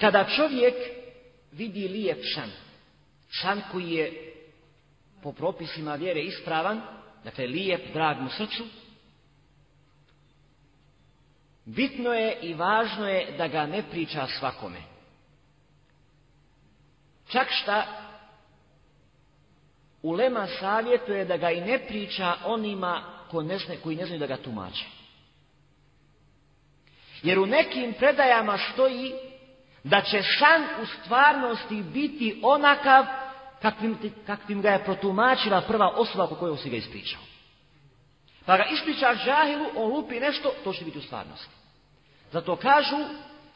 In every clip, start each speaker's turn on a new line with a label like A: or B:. A: Kada čovjek vidi lijep šan, šan koji je po propisima vjere ispravan, dakle lijep, drag mu srcu, bitno je i važno je da ga ne priča svakome. Čak šta Ulema savjetuje da ga i ne priča onima koji ne znaju da ga tumače. Jer u nekim predajama stoji da će šan u stvarnosti biti onakav kakvim, kakvim ga je protumačila prva osoba po kojoj si ga ispričao. Pa ga ispričaš žahilu, on lupi nešto, to će biti u stvarnosti. Zato kažu,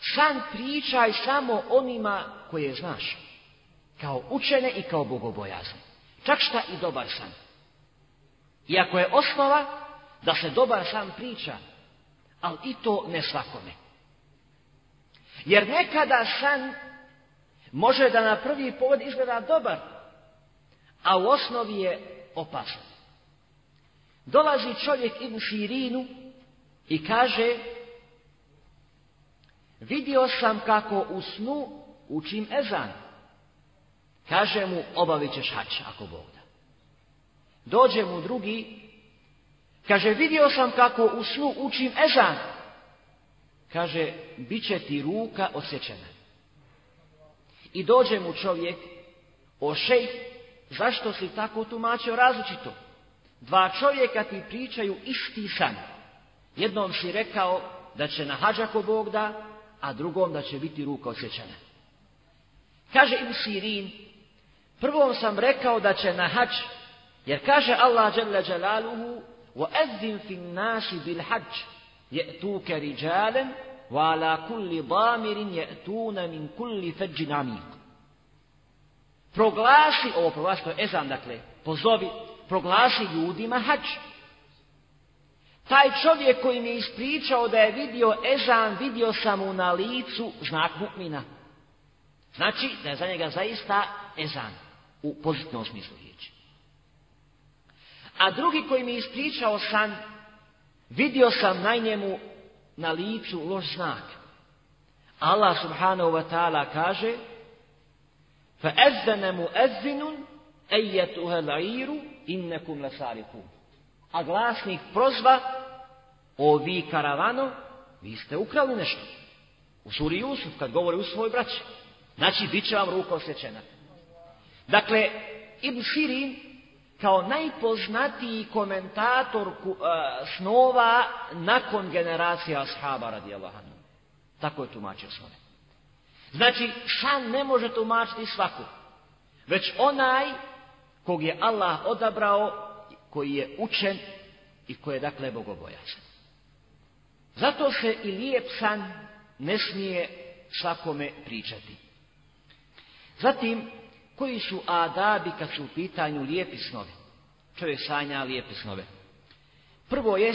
A: šan pričaj samo onima koje znaš. Kao učene i kao bogobojazni. Čak šta i dobar san. Iako je osnova da se dobar san priča, ali i to ne svakome. Jer nekada san može da na prvi pogled izgleda dobar, a u osnovi je opasan. Dolazi čovjek i u Širinu i kaže vidio sam kako u snu učim ezan. Kaže mu obavit ćeš hač ako Bog da. Dođe mu drugi, kaže vidio sam kako u snu učim ezan. Kaže, bit će ti ruka osjećena. I dođe mu čovjek, o zašto si tako tumačio različito? Dva čovjeka ti pričaju isti san. Jednom si rekao da će na hađako Bog da, a drugom da će biti ruka osjećena. Kaže im Sirin, prvom sam rekao da će na hađ, jer kaže Allah dželle dželaluhu: فِي bil بِالْحَجِّ يَأْتُوكَ رِجَالًا وَعَلَى كل ضامر يَأْتُونَ من كل فج عميق proglasi ovo proglasi, to je ezan dakle pozovi, proglasi ljudima hač. taj čovjek koji mi je ispričao da je vidio ezan, vidio sam mu na licu znak mukmina znači da je za njega zaista ezan u pozitivnom smislu riječi a drugi koji mi je ispričao san Vidio sam na njemu na licu loš znak. Allah subhanahu wa ta'ala kaže fa ezzene mu ezzinun ejetuhe lairu A glasnik prozva o vi karavano vi ste ukrali nešto. U suri Jusuf kad govori u svoj braći. Znači bit će vam ruka osjećena. Dakle, Ibn Sirin kao najpoznatiji komentator e, snova nakon generacija ashaba radijallahu anhu. Tako je tumačio snove. Znači, šan ne može tumačiti svaku. Već onaj kog je Allah odabrao, koji je učen i koji je dakle bogobojačan. Zato se i lijep san ne smije svakome pričati. Zatim, koji su adabi kad su u pitanju lijepi snovi. Čovjek sanja lijepi snove. Prvo je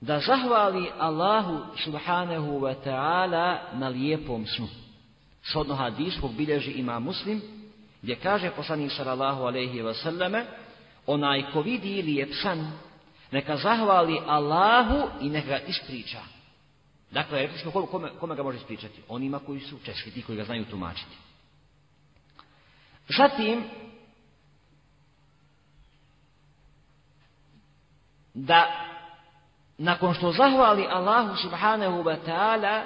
A: da zahvali Allahu subhanahu wa ta'ala na lijepom snu. Sodno hadijskog bilježi ima muslim, gdje kaže poslanik sallallahu alaihi wa sallame, onaj ko vidi lijep san, neka zahvali Allahu i neka ga ispriča. Dakle, rekli smo kome, ga može ispričati? Onima koji su čestiti, ti koji ga znaju tumačiti. Zatim, da nakon što zahvali Allahu subhanahu wa ta'ala,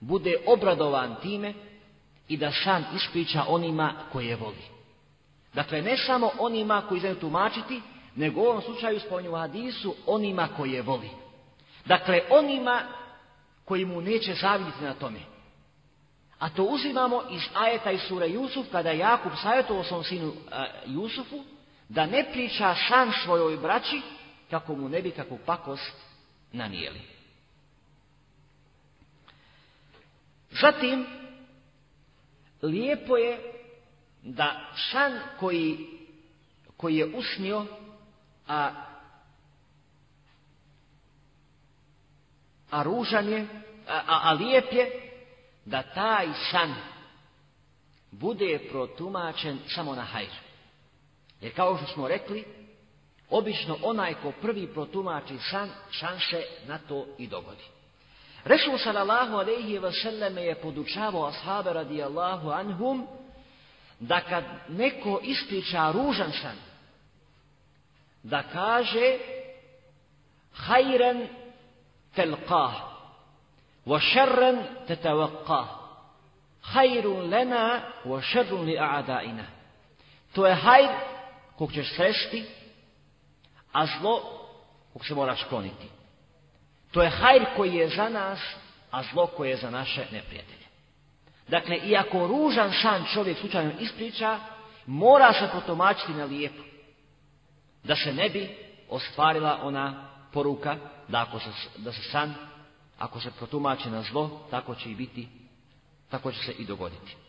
A: bude obradovan time i da sam ispriča onima koje voli. Dakle, ne samo onima koji znaju tumačiti, nego u ovom slučaju spominju hadisu onima koje voli. Dakle, onima koji mu neće zavidjeti na tome. A to uzimamo iz ajeta iz sure Jusuf kada je Jakub savjetovao svom sinu e, Jusufu da ne priča san svojoj braći kako mu ne bi kakvu pakost nanijeli. Zatim, lijepo je da san koji, koji je usnio, a, a ružan je, a, a, a lijep je, da taj san bude protumačen samo na hajr. Jer kao što smo rekli, obično onaj ko prvi protumači san, se na to i dogodi. Resul sallallahu alejhi ve selleme je podučavao ashabe radijallahu anhum da kad neko ispriča ružan san, da kaže hajren telqah, tatawaqqa lana wa a'daina. To je hajr kog ćeš sresti, a zlo kog se moraš kloniti. To je hajr koji je za nas, a zlo koje je za naše neprijatelje. Dakle, iako ružan san čovjek slučajno ispriča, mora se potomačiti na lijepo. Da se ne bi ostvarila ona poruka da, ako se, da se san ako se protumači na zlo, tako će i biti, tako će se i dogoditi.